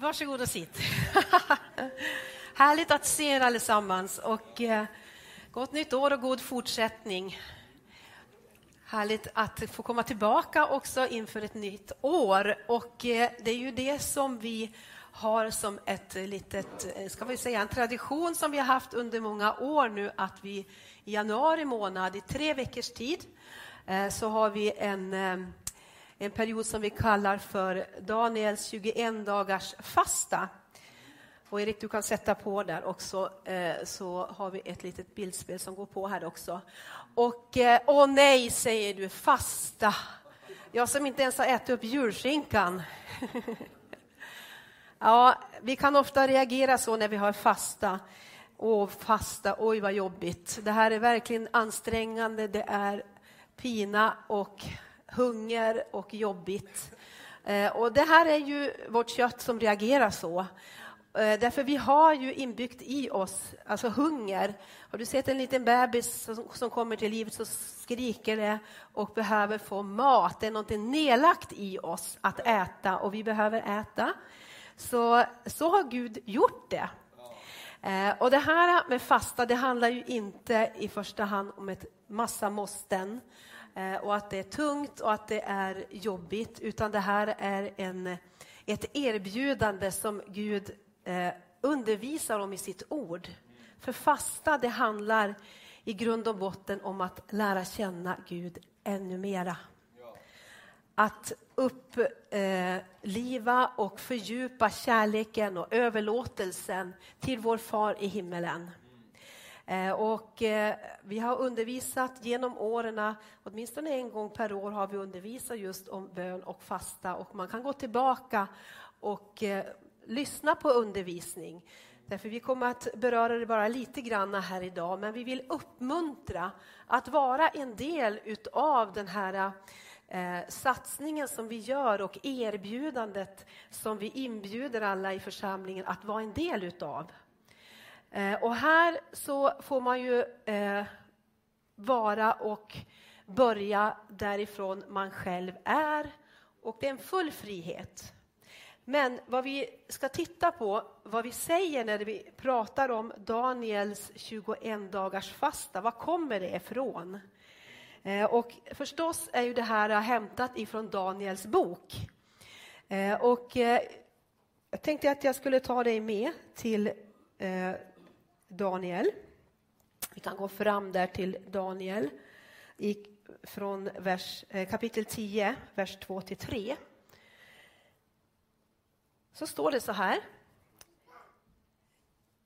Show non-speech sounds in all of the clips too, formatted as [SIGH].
Varsågod och sitt. [LAUGHS] Härligt att se er allesammans och eh, gott nytt år och god fortsättning. Härligt att få komma tillbaka också inför ett nytt år och eh, det är ju det som vi har som ett litet, eh, ska vi säga en tradition som vi har haft under många år nu att vi i januari månad i tre veckors tid eh, så har vi en eh, en period som vi kallar för Daniels 21 dagars fasta. Och Erik, du kan sätta på där också, eh, så har vi ett litet bildspel som går på här också. Och eh, åh nej, säger du, fasta. Jag som inte ens har ätit upp julskinkan. [LAUGHS] ja, vi kan ofta reagera så när vi har fasta. Åh, fasta, oj vad jobbigt. Det här är verkligen ansträngande, det är pina och hunger och jobbigt. Eh, och det här är ju vårt kött som reagerar så. Eh, därför vi har ju inbyggt i oss alltså hunger. Har du sett en liten bebis som kommer till livet så skriker det och behöver få mat. Det är någonting nedlagt i oss att äta och vi behöver äta. Så, så har Gud gjort det. Eh, och det här med fasta, det handlar ju inte i första hand om ett massa måsten Eh, och att det är tungt och att det är jobbigt, utan det här är en, ett erbjudande som Gud eh, undervisar om i sitt ord. För fasta, det handlar i grund och botten om att lära känna Gud ännu mera. Att uppliva eh, och fördjupa kärleken och överlåtelsen till vår far i himmelen. Eh, och eh, vi har undervisat genom åren, åtminstone en gång per år har vi undervisat just om bön och fasta och man kan gå tillbaka och eh, lyssna på undervisning. Därför vi kommer att beröra det bara lite grann här idag, men vi vill uppmuntra att vara en del utav den här eh, satsningen som vi gör och erbjudandet som vi inbjuder alla i församlingen att vara en del utav. Eh, och här så får man ju eh, vara och börja därifrån man själv är. Och det är en full frihet. Men vad vi ska titta på, vad vi säger när vi pratar om Daniels 21 dagars fasta, var kommer det ifrån? Eh, och förstås är ju det här hämtat ifrån Daniels bok. Eh, och eh, jag tänkte att jag skulle ta dig med till eh, Daniel. Vi kan gå fram där till Daniel i, från vers, eh, kapitel 10, vers 2 till 3. Så står det så här.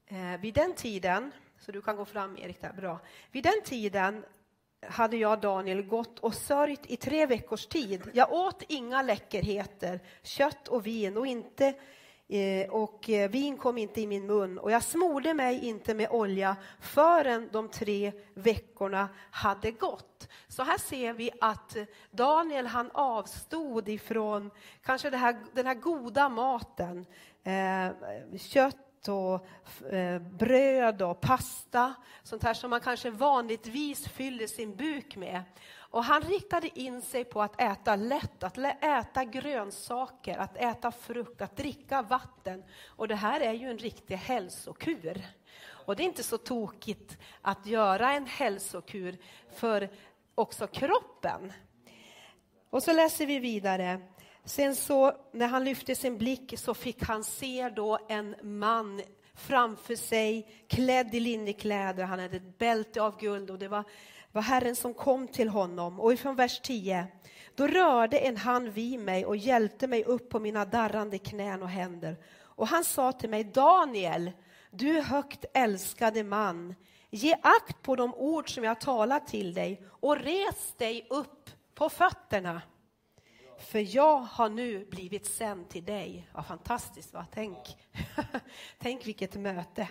Eh, vid den tiden, så du kan gå fram Erik där, bra. Vid den tiden hade jag, Daniel, gått och sörjt i tre veckors tid. Jag åt inga läckerheter, kött och vin och inte Eh, och eh, vin kom inte i min mun och jag smorde mig inte med olja förrän de tre veckorna hade gått. Så här ser vi att Daniel han avstod ifrån kanske här, den här goda maten, eh, kött och bröd och pasta, sånt här som man kanske vanligtvis fyller sin buk med. Och han riktade in sig på att äta lätt, att äta grönsaker, att äta frukt, att dricka vatten. Och det här är ju en riktig hälsokur. Och det är inte så tokigt att göra en hälsokur för också kroppen. Och så läser vi vidare. Sen så när han lyfte sin blick så fick han se då en man framför sig klädd i linnekläder. Han hade ett bälte av guld och det var var Herren som kom till honom. Och ifrån vers 10. Då rörde en hand vid mig och hjälpte mig upp på mina darrande knän och händer. Och han sa till mig, Daniel, du högt älskade man, ge akt på de ord som jag talat till dig och res dig upp på fötterna. För jag har nu blivit sänd till dig. Vad fantastiskt, va? Tänk. [LAUGHS] Tänk vilket möte.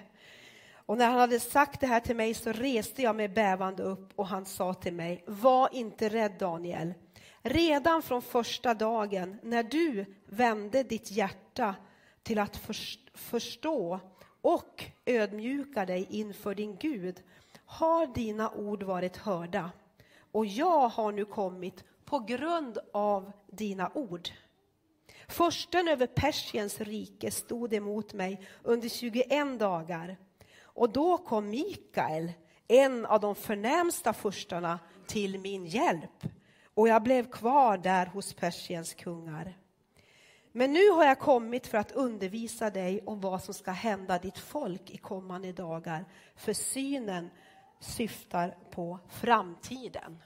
Och när han hade sagt det här till mig så reste jag mig bävande upp och han sa till mig, var inte rädd Daniel. Redan från första dagen när du vände ditt hjärta till att förstå och ödmjuka dig inför din Gud har dina ord varit hörda och jag har nu kommit på grund av dina ord. Försten över Persiens rike stod emot mig under 21 dagar. Och då kom Mikael, en av de förnämsta furstarna, till min hjälp. Och jag blev kvar där hos Persiens kungar. Men nu har jag kommit för att undervisa dig om vad som ska hända ditt folk i kommande dagar, för synen syftar på framtiden.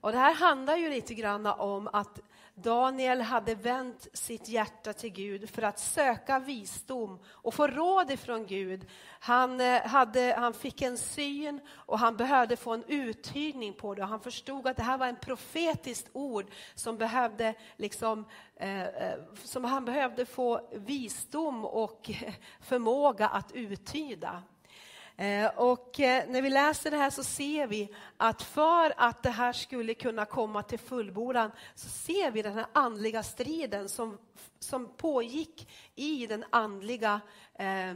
Och det här handlar ju lite grann om att Daniel hade vänt sitt hjärta till Gud för att söka visdom och få råd ifrån Gud. Han, eh, hade, han fick en syn och han behövde få en uttydning på det. Han förstod att det här var en profetiskt ord som, behövde liksom, eh, eh som han behövde få visdom och [LAUGHS] förmåga att uttyda. Eh, och eh, när vi läser det här så ser vi att för att det här skulle kunna komma till fullbordan så ser vi den här andliga striden som, som pågick i den andliga eh,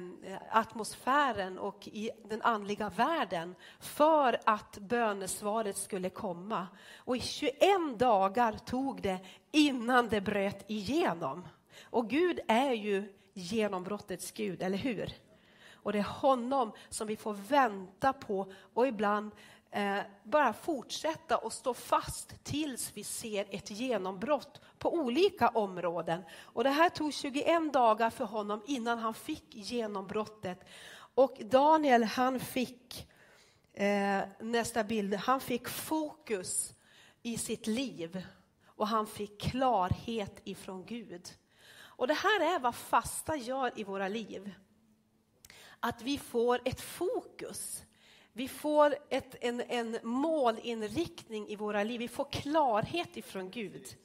atmosfären och i den andliga världen för att bönesvaret skulle komma. Och i 21 dagar tog det innan det bröt igenom. Och Gud är ju genombrottets Gud, eller hur? Och det är honom som vi får vänta på och ibland eh, bara fortsätta och stå fast tills vi ser ett genombrott på olika områden. Och det här tog 21 dagar för honom innan han fick genombrottet. Och Daniel han fick, eh, nästa bild, han fick fokus i sitt liv och han fick klarhet ifrån Gud. Och det här är vad fasta gör i våra liv att vi får ett fokus. Vi får ett, en, en målinriktning i våra liv. Vi får klarhet ifrån Gud.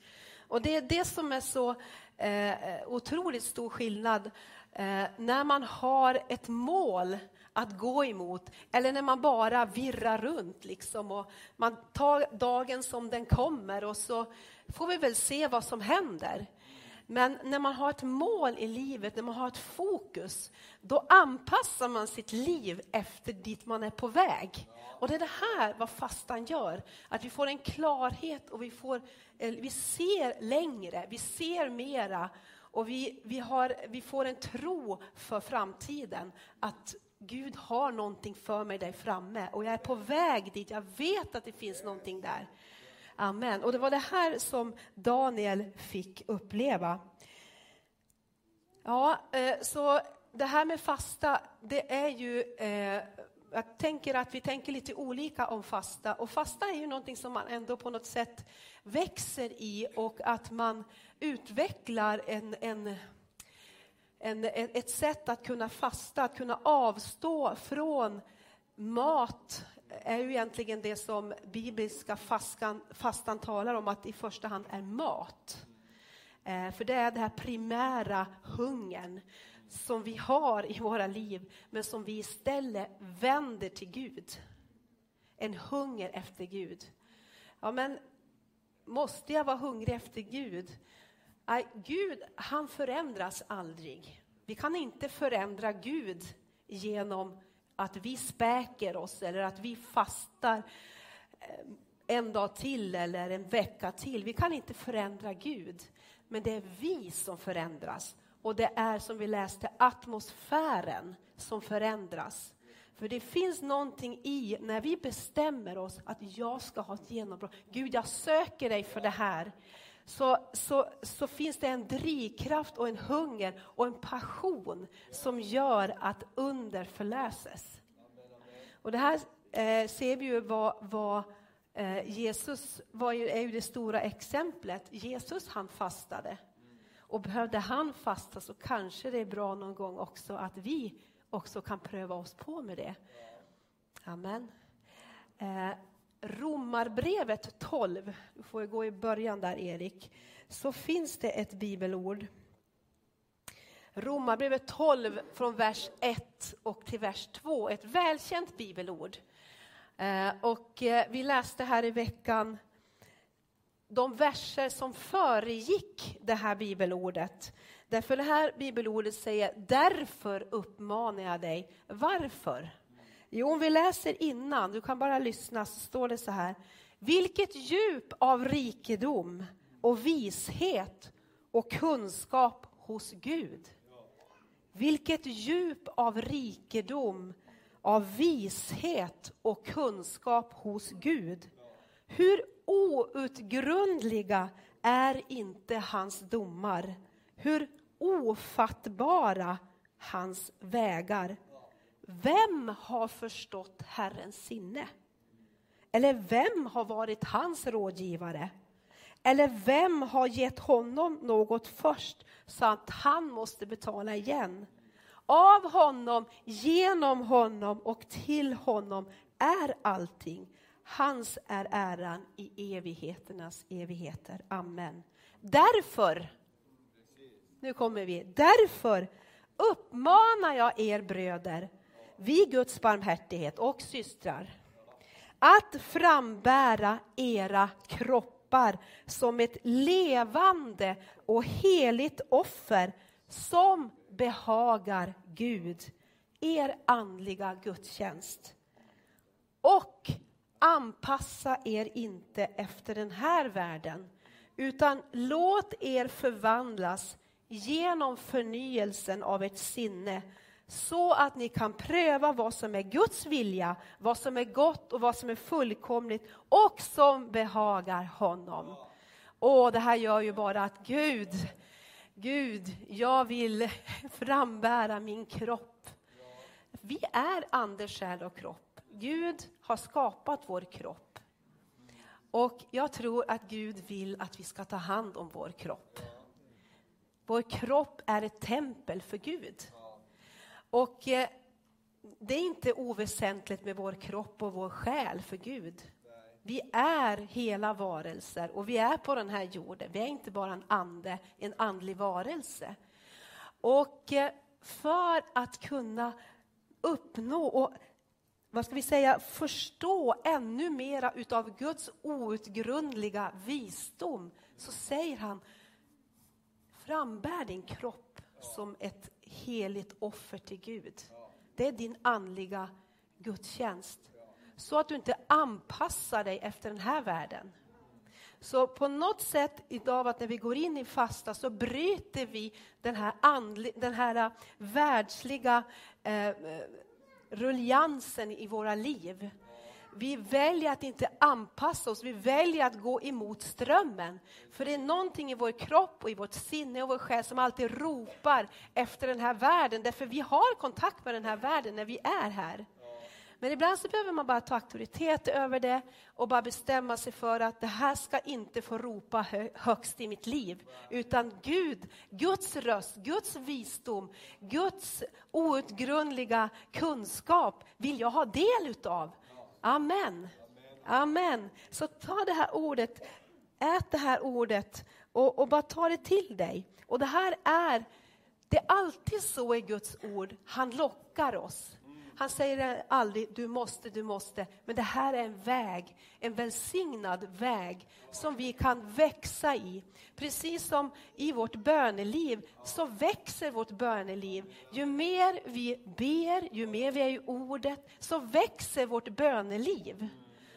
Och det är det som är så eh, otroligt stor skillnad eh, när man har ett mål att gå emot eller när man bara virrar runt liksom och man tar dagen som den kommer och så får vi väl se vad som händer. Men när man har ett mål i livet, när man har ett fokus, då anpassar man sitt liv efter dit man är på väg. Och det är det här vad fastan gör, att vi får en klarhet och vi, får, eh, vi ser längre, vi ser mera och vi, vi, har, vi får en tro för framtiden. Att Gud har någonting för mig där framme och jag är på väg dit. Jag vet att det finns någonting där. Amen. Och det var det här som Daniel fick uppleva. Ja, eh, så det här med fasta, det är ju... Eh, jag tänker att vi tänker lite olika om fasta. Och fasta är ju någonting som man ändå på något sätt växer i och att man utvecklar en, en en, ett sätt att kunna fasta, att kunna avstå från mat är ju egentligen det som bibliska fastan, fastan talar om, att i första hand är mat. Eh, för det är den här primära hungern som vi har i våra liv, men som vi istället vänder till Gud. En hunger efter Gud. Ja, men måste jag vara hungrig efter Gud? Nej, Gud, han förändras aldrig. Vi kan inte förändra Gud genom att vi späker oss eller att vi fastar eh, en dag till eller en vecka till. Vi kan inte förändra Gud, men det är vi som förändras. Och det är som vi läste atmosfären som förändras. För det finns någonting i när vi bestämmer oss att jag ska ha ett genombrott. Gud, jag söker dig för det här så, så, så finns det en drivkraft och en hunger och en passion som gör att under förlöses. Och det här eh, ser vi ju vad, vad eh, Jesus var ju, är ju det stora exemplet. Jesus han fastade. Och behövde han fasta så kanske det är bra någon gång också att vi också kan pröva oss på med det. Amen. Eh, Romarbrevet 12, du får gå i början där Erik, så finns det ett bibelord. Romarbrevet 12 från vers 1 och till vers 2, ett välkänt bibelord. Eh, och eh, vi läste här i veckan de verser som föregick det här bibelordet. Därför det här bibelordet säger därför uppmanar jag dig. Varför? Jo, om vi läser innan, du kan bara lyssna, så står det så här. Vilket djup av rikedom och vishet och kunskap hos Gud. Vilket djup av rikedom, av vishet och kunskap hos Gud. Hur outgrundliga är inte hans domar? Hur ofattbara hans vägar? Vem har förstått Herrens sinne? Eller vem har varit hans rådgivare? Eller vem har gett honom något först så att han måste betala igen? Av honom, genom honom och till honom är allting. Hans är äran i evigheternas evigheter. Amen. Därför, nu kommer vi, därför uppmanar jag er bröder vid Guds barmhärtighet och systrar att frambära era kroppar som ett levande och heligt offer som behagar Gud, er andliga gudstjänst. Och anpassa er inte efter den här världen, utan låt er förvandlas genom förnyelsen av ert sinne så att ni kan pröva vad som är Guds vilja, vad som är gott och vad som är fullkomligt och som behagar honom. Och det här gör ju bara att Gud, Gud, jag vill [LAUGHS] frambära min kropp. Vi är ande, själ och kropp. Gud har skapat vår kropp. Och jag tror att Gud vill att vi ska ta hand om vår kropp. Vår kropp är ett tempel för Gud. Och eh, det är inte oväsentligt med vår kropp och vår själ för Gud. Vi är hela varelser och vi är på den här jorden. Vi är inte bara en ande, en andlig varelse. Och eh, för att kunna uppnå och vad ska vi säga, förstå ännu mera utav Guds outgrundliga visdom så säger han frambär din kropp som ett heligt offer till Gud. Det är din andliga gudstjänst. Så att du inte anpassar dig efter den här världen. Så på något sätt idag att när vi går in i fasta så bryter vi den här, andli, den här äh, världsliga eh, ruljansen i våra liv. Vi väljer att inte anpassa oss, vi väljer att gå emot strömmen. För det är någonting i vår kropp och i vårt sinne och vår själ som alltid ropar efter den här världen. Därför vi har kontakt med den här världen när vi är här. Men ibland så behöver man bara ta auktoritet över det och bara bestämma sig för att det här ska inte få ropa högst i mitt liv. Utan Gud, Guds röst, Guds visdom, Guds outgrundliga kunskap vill jag ha del utav. Amen. Amen. Så ta det här ordet, ät det här ordet och, och bara ta det till dig. Och det här är, det är alltid så i Guds ord, han lockar oss. Han säger aldrig du måste, du måste. Men det här är en väg, en välsignad väg som vi kan växa i. Precis som i vårt böneliv så växer vårt böneliv. Ju mer vi ber, ju mer vi är i ordet, så växer vårt böneliv.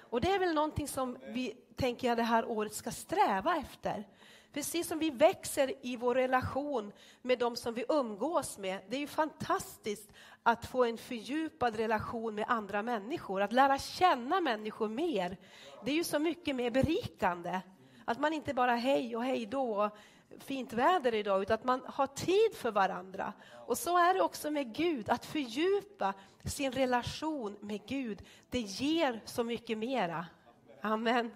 Och det är väl någonting som vi tänker jag det här året ska sträva efter. Precis som vi växer i vår relation med de som vi umgås med. Det är ju fantastiskt att få en fördjupad relation med andra människor, att lära känna människor mer. Det är ju så mycket mer berikande. Att man inte bara hej och hej då, fint väder idag, utan att man har tid för varandra. Och så är det också med Gud, att fördjupa sin relation med Gud, det ger så mycket mera. Amen.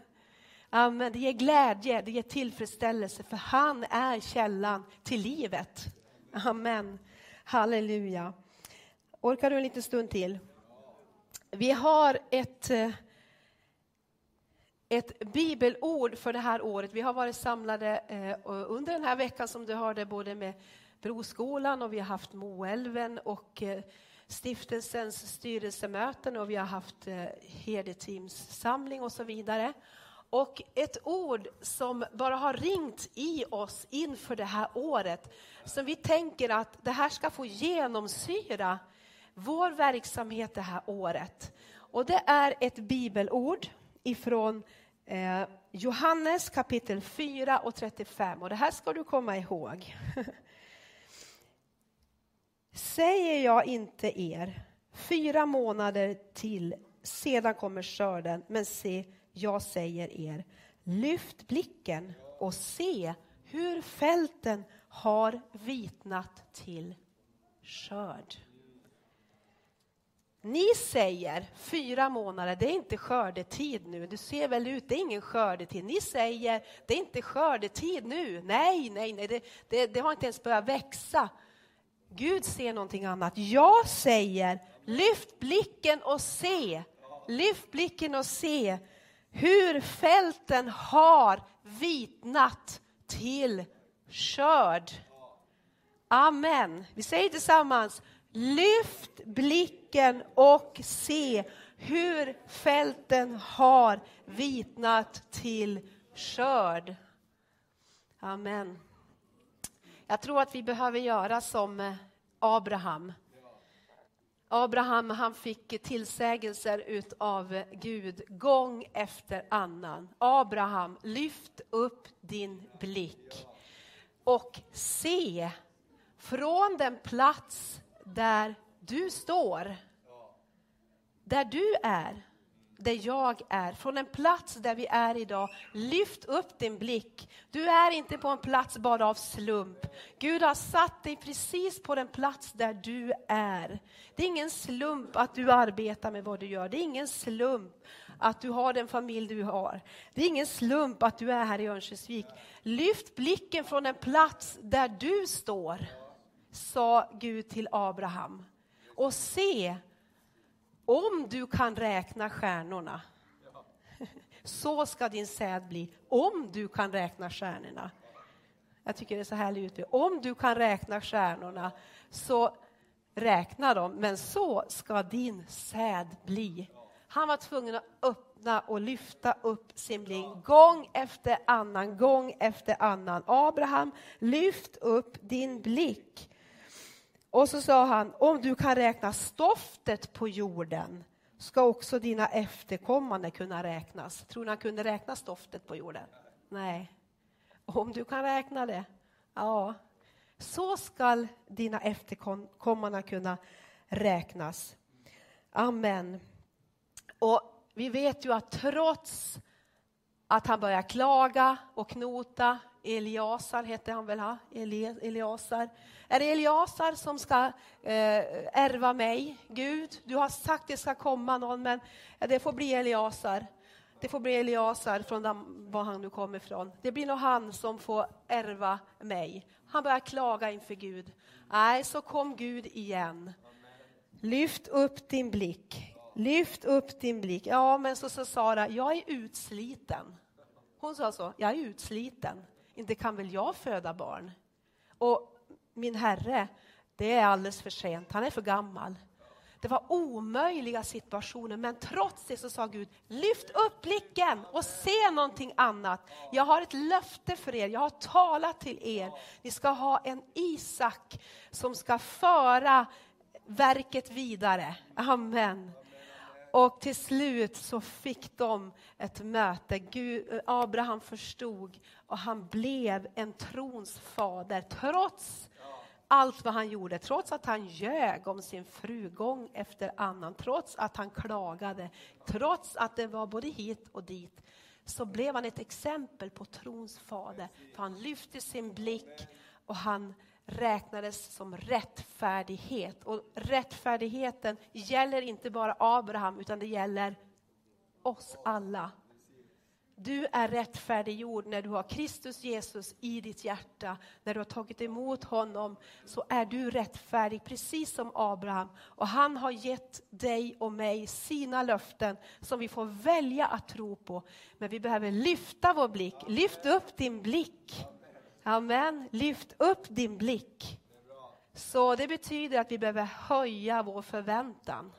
Amen. Det ger glädje, det ger tillfredsställelse, för han är källan till livet. Amen. Halleluja. Orkar du en liten stund till? Vi har ett, eh, ett bibelord för det här året. Vi har varit samlade eh, under den här veckan som du hörde både med Broskolan och vi har haft Moälven och eh, stiftelsens styrelsemöten och vi har haft herdeteamssamling och så vidare. Och ett ord som bara har ringt i oss inför det här året, som vi tänker att det här ska få genomsyra vår verksamhet det här året. Och det är ett bibelord ifrån Eh, Johannes kapitel 4 och 35, och det här ska du komma ihåg. [LAUGHS] Säger jag inte er, fyra månader till, sedan kommer skörden, men se, jag säger er, lyft blicken och se hur fälten har vitnat till skörd. Ni säger fyra månader, det är inte skördetid nu. Du ser väl ut, det är ingen skördetid. Ni säger, det är inte skördetid nu. Nej, nej, nej, det, det, det har inte ens börjat växa. Gud ser någonting annat. Jag säger, lyft blicken och se. Lyft blicken och se hur fälten har vitnat till skörd. Amen. Vi säger tillsammans, lyft blicken och se hur fälten har vitnat till skörd. Amen. Jag tror att vi behöver göra som eh, Abraham. Abraham han fick tillsägelser av Gud gång efter annan. Abraham, lyft upp din blick och se från den plats där du står, där du är, där jag är, från en plats där vi är idag. Lyft upp din blick. Du är inte på en plats bara av slump. Gud har satt dig precis på den plats där du är. Det är ingen slump att du arbetar med vad du gör. Det är ingen slump att du har den familj du har. Det är ingen slump att du är här i Örnsköldsvik. Lyft blicken från den plats där du står, sa Gud till Abraham. Och se om du kan räkna stjärnorna. [LAUGHS] Så ska din säd bli, om du kan räkna stjärnorna. Jag tycker det är så härligt ut. Om du kan räkna stjärnorna, så räkna dem, men så ska din säd bli. Han var tvungen att öppna och lyfta upp sin blick gång efter annan, gång efter annan. Abraham, lyft upp din blick. Och så sa han, om du kan räkna stoftet på jorden ska också dina efterkommande kunna räknas. Tror ni han kunde räkna stoftet på jorden? Nej. Om du kan räkna det, ja, så skall dina efterkommande kunna räknas. Amen. Och vi vet ju att trots att han börjar klaga och knota, Eliasar hette han väl, ha? Eliasar. Är det Eliasar som ska eh, ärva mig? Gud, du har sagt att det ska komma någon, men det får bli Eliasar. Det får bli Eliasar från dem, var han nu kommer ifrån. Det blir nog han som får ärva mig. Han börjar klaga inför Gud. Nej, så kom Gud igen. Lyft upp din blick. Lyft upp din blick. Ja, men så sa Sara, jag är utsliten. Hon sa så, jag är utsliten. Inte kan väl jag föda barn? Och min herre, det är alldeles för sent. Han är för gammal. Det var omöjliga situationer, men trots det så sa Gud, lyft upp blicken och se någonting annat. Jag har ett löfte för er, jag har talat till er. Ni ska ha en Isak som ska föra verket vidare. Amen. Och till slut så fick de ett möte. Gud, Abraham förstod och han blev en trons fader trots allt vad han gjorde, trots att han ljög om sin fru gång efter annan, trots att han klagade, trots att det var både hit och dit, så blev han ett exempel på trons fader. För han lyfte sin blick och han räknades som rättfärdighet. Och rättfärdigheten gäller inte bara Abraham, utan det gäller oss alla. Du är rättfärdiggjord när du har Kristus Jesus i ditt hjärta. När du har tagit emot honom så är du rättfärdig, precis som Abraham. Och han har gett dig och mig sina löften som vi får välja att tro på. Men vi behöver lyfta vår blick. Lyft upp din blick. Amen. Lyft upp din blick. Så det betyder att vi behöver höja vår förväntan.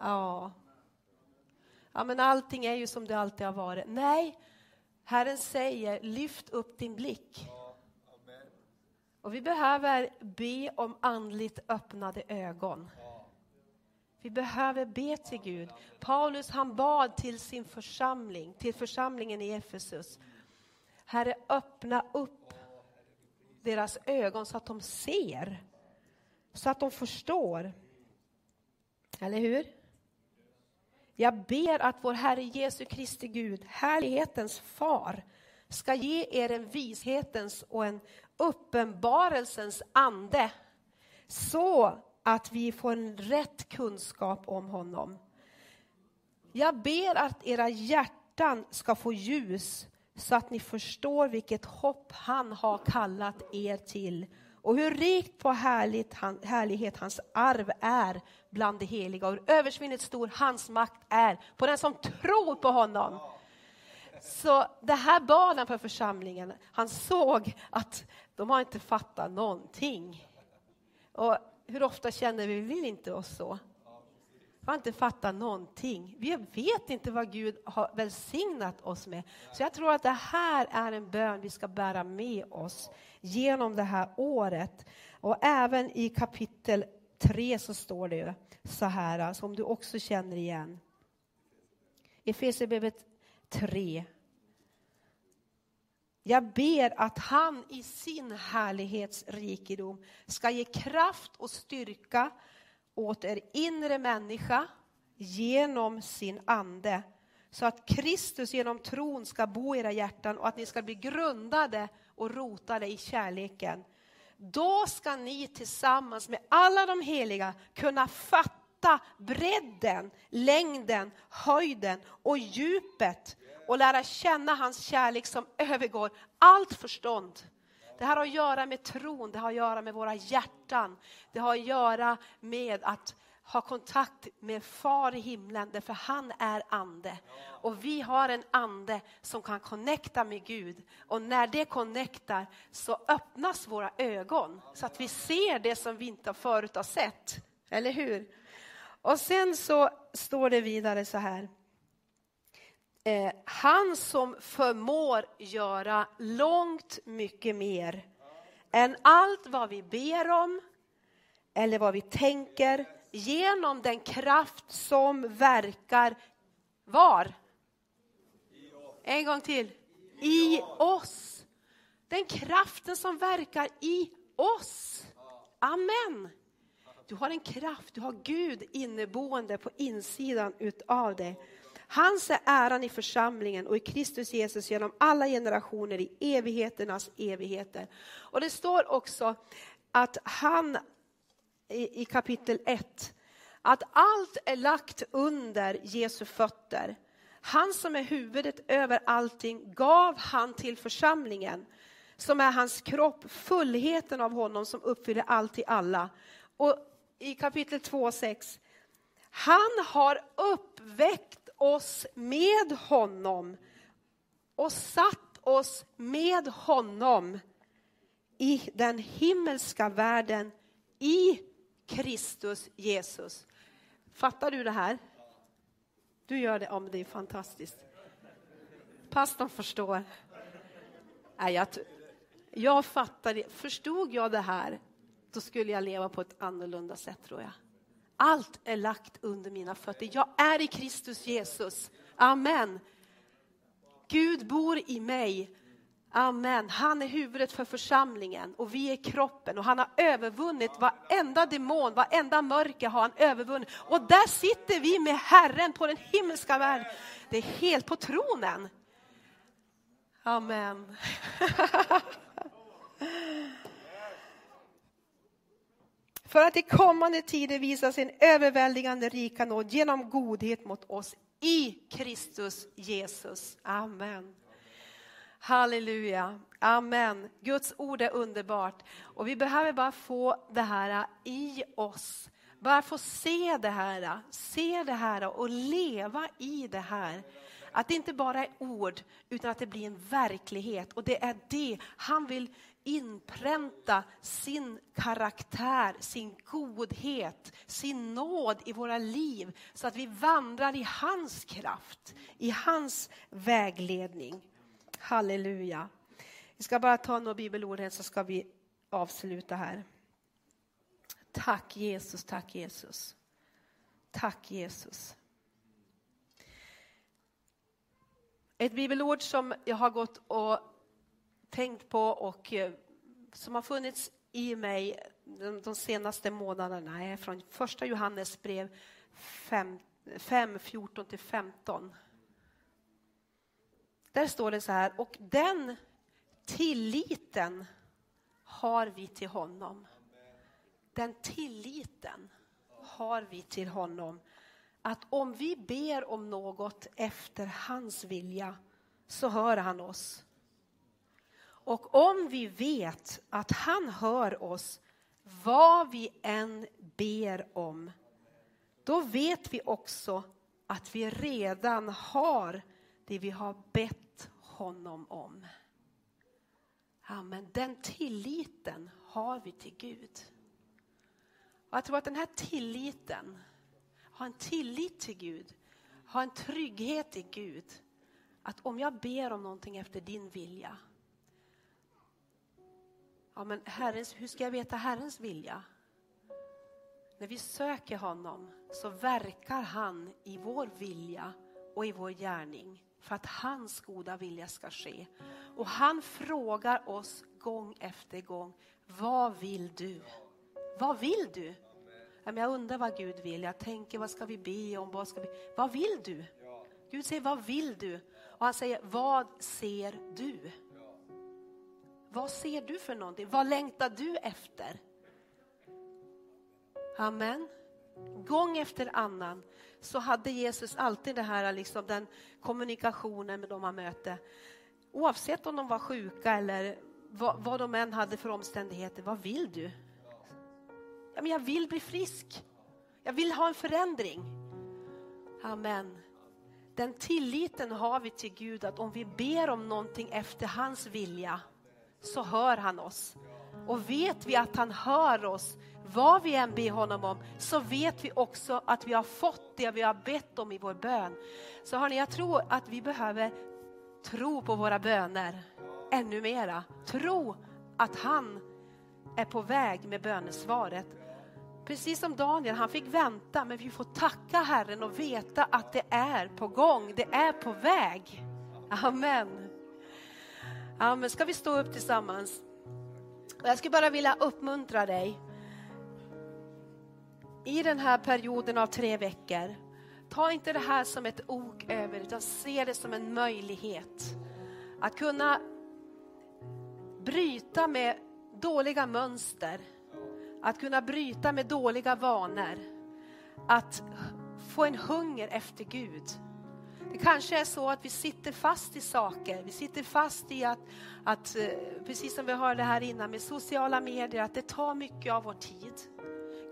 Ja. Ja, men allting är ju som det alltid har varit. Nej, Herren säger lyft upp din blick. Och vi behöver be om andligt öppnade ögon. Vi behöver be till Gud. Paulus han bad till sin församling, till församlingen i Efesus. Herre, öppna upp deras ögon så att de ser, så att de förstår. Eller hur? Jag ber att vår Herre Jesu Kristi Gud, härlighetens far, ska ge er en vishetens och en uppenbarelsens ande så att vi får en rätt kunskap om honom. Jag ber att era hjärtan ska få ljus så att ni förstår vilket hopp han har kallat er till och hur rikt på härligt, han, härlighet hans arv är bland de heliga och hur översvinnligt stor hans makt är på den som tror på honom. Så det här bad han för församlingen, han såg att de har inte fattat någonting. Och hur ofta känner vi, vi inte oss så? Vi har inte fattat någonting. Vi vet inte vad Gud har välsignat oss med. Så jag tror att det här är en bön vi ska bära med oss genom det här året. Och även i kapitel 3 så står det så här, alltså, som du också känner igen. Efesierbrevet 3. Jag ber att han i sin härlighetsrikedom ska ge kraft och styrka åt er inre människa genom sin ande så att Kristus genom tron ska bo i era hjärtan och att ni ska bli grundade och rotade i kärleken. Då ska ni tillsammans med alla de heliga kunna fatta bredden, längden, höjden och djupet och lära känna hans kärlek som övergår allt förstånd. Det här har att göra med tron, det har att göra med våra hjärtan. Det har att göra med att ha kontakt med far i himlen, därför han är ande. Och vi har en ande som kan connecta med Gud. Och när det connectar så öppnas våra ögon så att vi ser det som vi inte förut har sett. Eller hur? Och sen så står det vidare så här. Eh, han som förmår göra långt mycket mer än allt vad vi ber om eller vad vi tänker genom den kraft som verkar var? En gång till. I oss. Den kraften som verkar i oss. Amen. Du har en kraft, du har Gud inneboende på insidan utav dig. Hans är äran i församlingen och i Kristus Jesus genom alla generationer i evigheternas evigheter. Och det står också att han i, i kapitel 1, att allt är lagt under Jesu fötter. Han som är huvudet över allting gav han till församlingen som är hans kropp, fullheten av honom som uppfyller allt i alla. Och i kapitel 2, 6. Han har uppväckt oss med honom och satt oss med honom i den himmelska världen i Kristus Jesus. Fattar du det här? Du gör det, om det är fantastiskt. Pastorn förstår. Nej, jag, jag fattar det. Förstod jag det här, då skulle jag leva på ett annorlunda sätt tror jag. Allt är lagt under mina fötter. Jag är i Kristus Jesus. Amen. Gud bor i mig. Amen. Han är huvudet för församlingen och vi är kroppen och han har övervunnit varenda demon, varenda mörker har han övervunnit. Och där sitter vi med Herren på den himmelska världen. Det är helt på tronen. Amen. [LAUGHS] för att i kommande tider visa sin överväldigande rika nåd genom godhet mot oss i Kristus Jesus. Amen. Halleluja. Amen. Guds ord är underbart och vi behöver bara få det här i oss. Bara få se det här, se det här och leva i det här. Att det inte bara är ord utan att det blir en verklighet och det är det han vill inpränta sin karaktär, sin godhet, sin nåd i våra liv så att vi vandrar i hans kraft, i hans vägledning. Halleluja. Vi ska bara ta några bibelord här så ska vi avsluta här. Tack Jesus, tack Jesus. Tack Jesus. Ett bibelord som jag har gått och tänkt på och eh, som har funnits i mig de senaste månaderna är från första Johannes brev 5, 5 14 till 15. Där står det så här, och den tilliten har vi till honom. Den tilliten har vi till honom. Att om vi ber om något efter hans vilja så hör han oss. Och om vi vet att han hör oss vad vi än ber om, då vet vi också att vi redan har det vi har bett honom om. Amen. Den tilliten har vi till Gud. Och jag tror att den här tilliten, ha en tillit till Gud, ha en trygghet i Gud. Att om jag ber om någonting efter din vilja, ja men herrens, hur ska jag veta Herrens vilja? När vi söker honom så verkar han i vår vilja och i vår gärning för att hans goda vilja ska ske. Och han frågar oss gång efter gång, vad vill du? Vad vill du? Jag undrar vad Gud vill. Jag tänker, vad ska vi be om? Vad, ska vi... vad vill du? Gud säger, vad vill du? Och han säger, vad ser du? Vad ser du för någonting? Vad längtar du efter? Amen. Gång efter annan så hade Jesus alltid det här, liksom, den kommunikationen med de han mötte. Oavsett om de var sjuka eller vad, vad de än hade för omständigheter. Vad vill du? Ja, men jag vill bli frisk. Jag vill ha en förändring. Amen. Den tilliten har vi till Gud att om vi ber om någonting efter hans vilja så hör han oss. Och vet vi att han hör oss, vad vi än ber honom om, så vet vi också att vi har fått det vi har bett om i vår bön. Så hörni, jag tror att vi behöver tro på våra böner ännu mera. Tro att han är på väg med bönesvaret. Precis som Daniel, han fick vänta, men vi får tacka Herren och veta att det är på gång, det är på väg. Amen. Amen. Ska vi stå upp tillsammans? Jag skulle bara vilja uppmuntra dig i den här perioden av tre veckor. Ta inte det här som ett ok över, utan se det som en möjlighet att kunna bryta med dåliga mönster, att kunna bryta med dåliga vanor, att få en hunger efter Gud. Det kanske är så att vi sitter fast i saker, vi sitter fast i att, att eh, precis som vi hörde här innan med sociala medier, att det tar mycket av vår tid.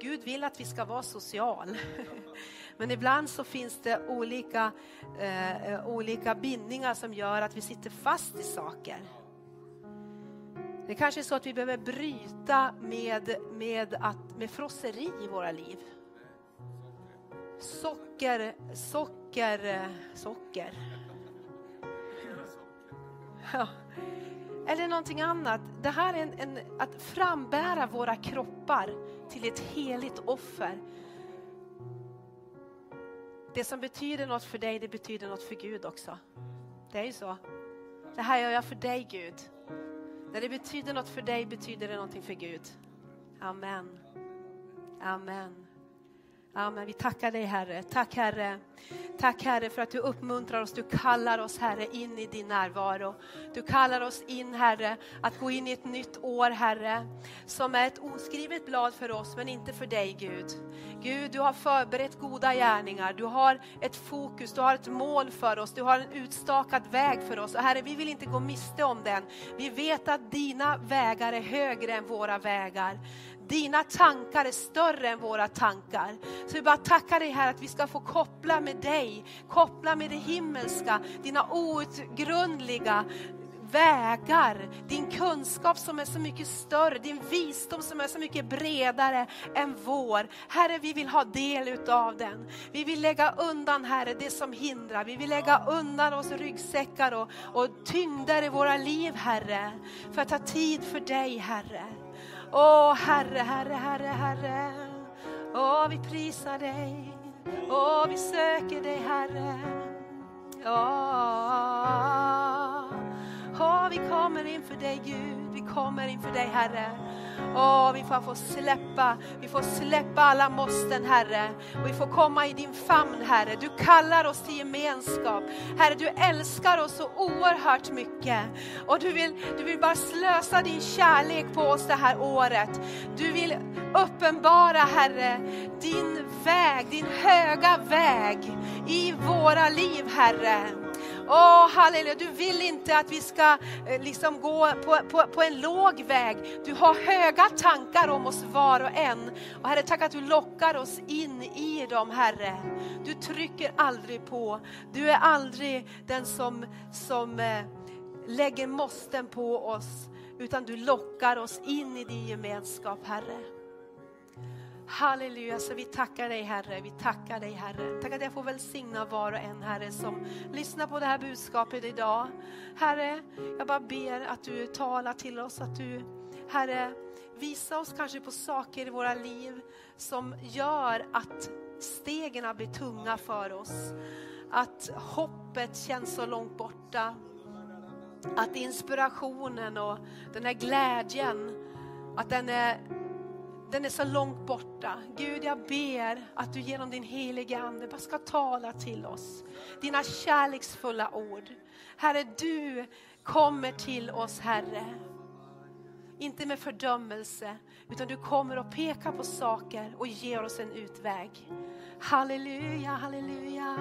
Gud vill att vi ska vara social. [LAUGHS] Men ibland så finns det olika, eh, eh, olika bindningar som gör att vi sitter fast i saker. Det kanske är så att vi behöver bryta med, med, att, med frosseri i våra liv. Socker, socker, socker. Ja. Eller någonting annat. Det här är en, en, att frambära våra kroppar till ett heligt offer. Det som betyder något för dig, det betyder något för Gud också. Det är ju så. Det här gör jag för dig Gud. När det betyder något för dig betyder det någonting för Gud. Amen. Amen. Amen. Vi tackar dig Herre. Tack Herre. Tack Herre för att du uppmuntrar oss, du kallar oss Herre in i din närvaro. Du kallar oss in Herre att gå in i ett nytt år Herre som är ett oskrivet blad för oss men inte för dig Gud. Gud du har förberett goda gärningar, du har ett fokus, du har ett mål för oss, du har en utstakad väg för oss. Och Herre vi vill inte gå miste om den. Vi vet att dina vägar är högre än våra vägar. Dina tankar är större än våra tankar. Så vi bara tackar dig här att vi ska få koppla med dig, koppla med det himmelska, dina outgrundliga vägar, din kunskap som är så mycket större, din visdom som är så mycket bredare än vår. Herre, vi vill ha del utav den. Vi vill lägga undan, Herre, det som hindrar. Vi vill lägga undan oss ryggsäckar och, och tyngder i våra liv, Herre, för att ta tid för dig, Herre. Åh Herre, Herre, Herre, Herre. Åh, vi prisar dig och vi söker dig Herre. Ja. oh, vi kommer inför dig Gud, vi kommer inför dig Herre. Åh, vi får få släppa, vi får släppa alla måsten Herre. Och vi får komma i din famn Herre. Du kallar oss till gemenskap. Herre, du älskar oss så oerhört mycket. Och du vill, du vill bara slösa din kärlek på oss det här året. Du vill uppenbara Herre, din väg, din höga väg i våra liv Herre. Åh, halleluja, du vill inte att vi ska eh, liksom gå på, på, på en låg väg. Du har höga tankar om oss var och en. Och Herre, tack att du lockar oss in i dem, Herre. Du trycker aldrig på. Du är aldrig den som, som eh, lägger måsten på oss, utan du lockar oss in i din gemenskap, Herre. Halleluja, så vi tackar dig Herre, vi tackar dig Herre. Tack att jag får välsigna var och en Herre som lyssnar på det här budskapet idag. Herre, jag bara ber att du talar till oss, att du Herre visa oss kanske på saker i våra liv som gör att stegen blir tunga för oss. Att hoppet känns så långt borta. Att inspirationen och den här glädjen, att den är den är så långt borta. Gud, jag ber att du genom din heliga Ande bara ska tala till oss. Dina kärleksfulla ord. Herre, du kommer till oss, Herre. Inte med fördömelse, utan du kommer och pekar på saker och ger oss en utväg. Halleluja, halleluja.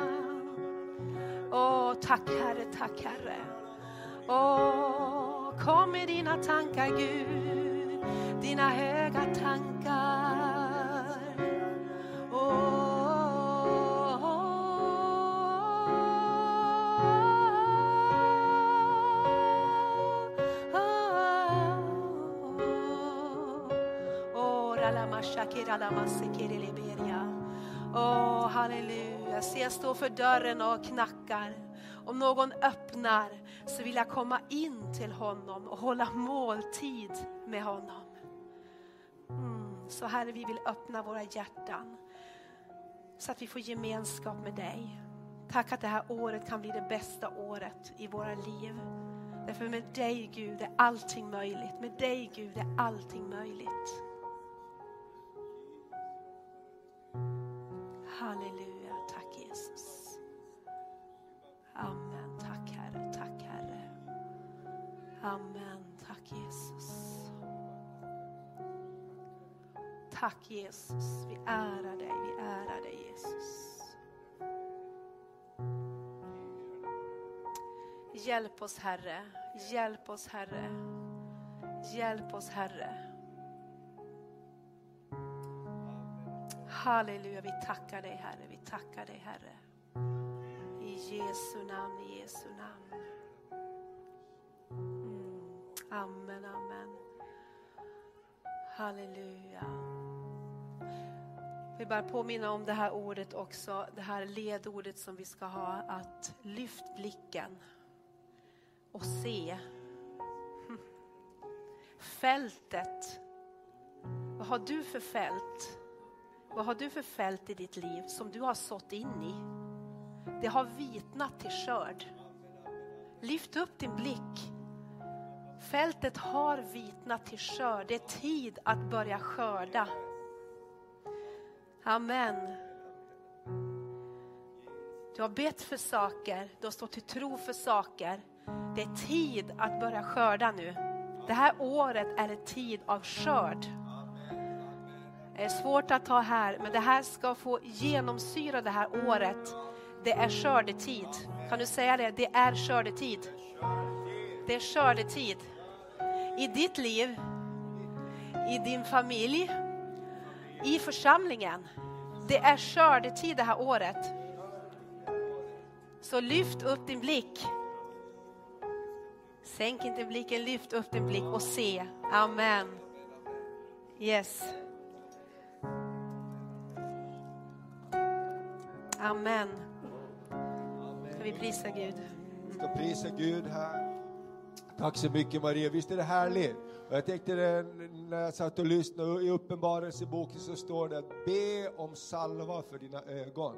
Åh, tack Herre, tack Herre. Åh, kom med dina tankar Gud dina höga tankar. Oh, oh, halleluja. Se, jag står för dörren och knackar. Om någon öppnar så vill jag komma in till honom och hålla måltid med honom. Mm. Så Herre, vi vill öppna våra hjärtan så att vi får gemenskap med dig. Tack att det här året kan bli det bästa året i våra liv. Därför med dig Gud är allting möjligt. Med dig Gud är allting möjligt. Halleluja, Amen, tack Herre, tack Herre. Amen, tack Jesus. Tack Jesus, vi ärar dig, vi ärar dig Jesus. Hjälp oss Herre, hjälp oss Herre, hjälp oss Herre. Halleluja, vi tackar dig Herre, vi tackar dig Herre. Jesu namn, i Jesu namn. Mm. Amen, amen. Halleluja. Jag vill bara påminna om det här ordet också, det här ledordet som vi ska ha, att lyft blicken och se fältet. Vad har du för fält? Vad har du för fält i ditt liv som du har sått in i? Det har vitnat till skörd. Lyft upp din blick. Fältet har vitnat till skörd. Det är tid att börja skörda. Amen. Du har bett för saker, du har stått till tro för saker. Det är tid att börja skörda nu. Det här året är en tid av skörd. Det är svårt att ta här, men det här ska få genomsyra det här året. Det är skördetid. Kan du säga det? Det är skördetid. Det är skördetid. I ditt liv, i din familj, i församlingen. Det är skördetid det här året. Så lyft upp din blick. Sänk inte blicken, lyft upp din blick och se. Amen. Yes. Amen. Ska vi prisa Gud? Vi ska prisa Gud här. Tack så mycket Maria, visst är det härligt? Och jag tänkte det, när jag satt och lyssnade, i Uppenbarelseboken så står det att be om salva för dina ögon.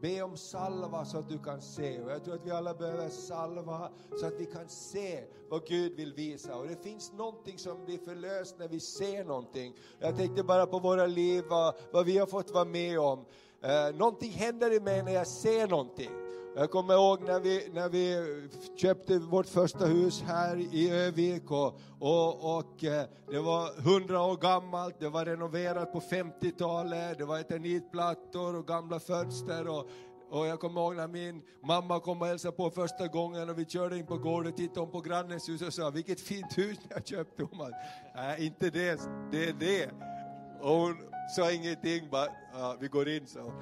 Be om salva så att du kan se. Och jag tror att vi alla behöver salva så att vi kan se vad Gud vill visa. Och det finns någonting som blir förlöst när vi ser någonting. Jag tänkte bara på våra liv, vad, vad vi har fått vara med om. Eh, någonting händer i mig när jag ser någonting. Jag kommer ihåg när vi, när vi köpte vårt första hus här i Övik och, och, och eh, det var hundra år gammalt, det var renoverat på 50-talet, det var eternitplattor och gamla fönster och, och jag kommer ihåg när min mamma kom och hälsade på första gången och vi körde in på gården och tittade på grannens hus och sa vilket fint hus ni har köpt Thomas. Nej, inte det, det är det. Och hon sa ingenting, bara ja, vi går in så.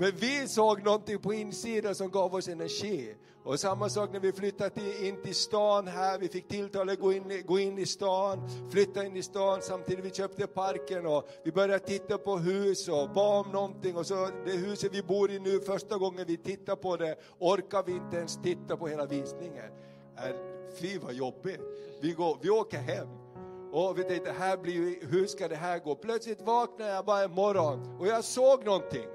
Men vi såg någonting på insidan som gav oss energi. Och samma sak när vi flyttade in till stan här, vi fick tilltal att gå in, gå in i stan, flytta in i stan samtidigt vi köpte parken och vi började titta på hus och bad om någonting och så det huset vi bor i nu, första gången vi tittar på det orkar vi inte ens titta på hela visningen. Äh, fy vad jobbigt. Vi, går, vi åker hem. Och vi tänkte, här blir, hur ska det här gå? Plötsligt vaknade jag bara en morgon och jag såg någonting.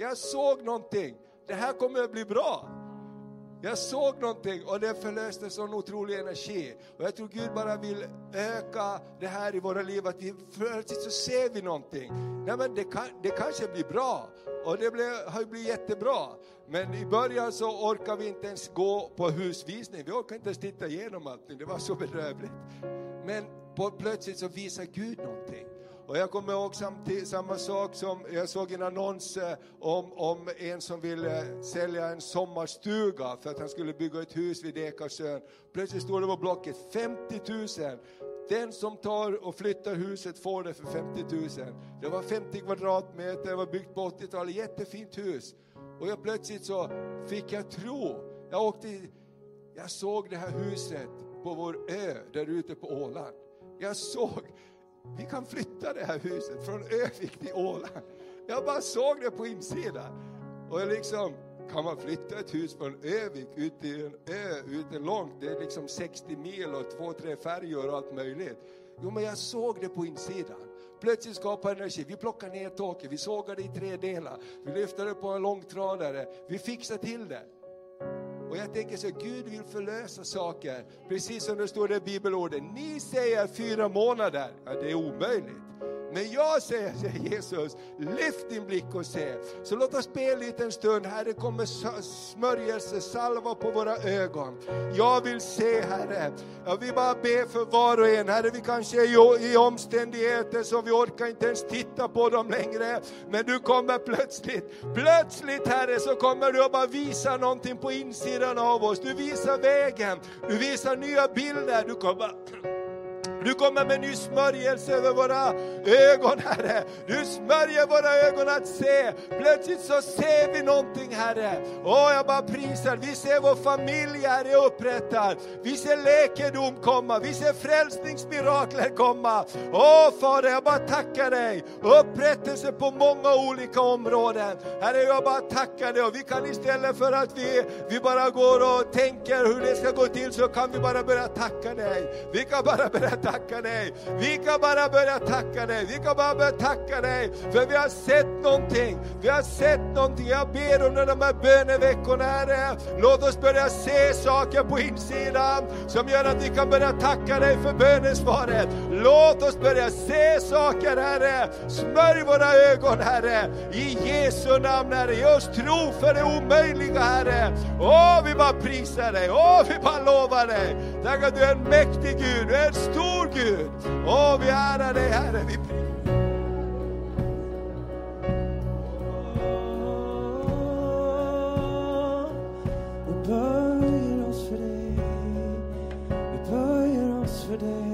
Jag såg någonting. Det här kommer att bli bra. Jag såg någonting och det förlöste sån otrolig energi. Och jag tror Gud bara vill öka det här i våra liv, att vi plötsligt så ser vi någonting. Nej men det, kan, det kanske blir bra. Och det blev, har ju blivit jättebra. Men i början så orkar vi inte ens gå på husvisning. Vi orkar inte ens titta igenom allting, det var så bedrövligt. Men på, plötsligt så visar Gud någonting. Och jag kommer ihåg samtidigt, samma sak som jag såg en annons eh, om, om en som ville sälja en sommarstuga för att han skulle bygga ett hus vid Ekarsön. Plötsligt stod det på blocket 50 000. Den som tar och flyttar huset får det för 50 000. Det var 50 kvadratmeter, det var byggt på 80-talet, jättefint hus. Och jag plötsligt så fick jag tro. Jag åkte, jag såg det här huset på vår ö där ute på Åland. Jag såg vi kan flytta det här huset från Övik till Åland. Jag bara såg det på insidan. Och jag liksom, kan man flytta ett hus från Övik ut till en ö, ute långt, det är liksom 60 mil och två, tre färjor och allt möjligt. Jo, men jag såg det på insidan. Plötsligt skapade energi. Vi plockade ner taket, vi sågade i tre delar, vi lyfte det på en långtradare, vi fixade till det. Och jag tänker så, Gud vill förlösa saker, precis som det står i bibelordet. Ni säger fyra månader, ja det är omöjligt. Men jag säger, säger Jesus, lyft din blick och se. Så låt oss be en liten stund, Herre kommer smörjelse, salva på våra ögon. Jag vill se Herre, jag vill bara be för var och en, Herre vi kanske är i omständigheter som vi orkar inte ens titta på dem längre. Men du kommer plötsligt, plötsligt Herre så kommer du att bara visa någonting på insidan av oss. Du visar vägen, du visar nya bilder, du kommer [CLEARS THROAT] du kommer med ny smörjelse över våra ögon, Herre. Du smörjer våra ögon att se. Plötsligt så ser vi någonting, Herre. Åh, jag bara prisar. Vi ser vår familj, Herre, upprättad. Vi ser läkedom komma. Vi ser frälsningsmirakler komma. Åh, Fader, jag bara tackar dig. Upprättelse på många olika områden. Herre, jag bara tackar dig. Och vi kan istället för att vi, vi bara går och tänker hur det ska gå till, så kan vi bara börja tacka dig. Vi kan bara berätta tacka dig. Vi kan bara börja tacka dig. Vi kan bara börja tacka dig. För vi har sett någonting. Vi har sett någonting. Jag ber under de här böneveckorna Herre. Låt oss börja se saker på insidan som gör att vi kan börja tacka dig för bönesvaret. Låt oss börja se saker Herre. Smörj våra ögon Herre. I Jesu namn Herre. Ge oss tro för det omöjliga Herre. Åh, vi bara prisar dig. Åh, vi bara lovar dig. Tack att du är en mäktig Gud. Du är en stor Gud. Åh, vi ärar dig Herre. Vi böjer oss för dig. Vi böjer oss för dig.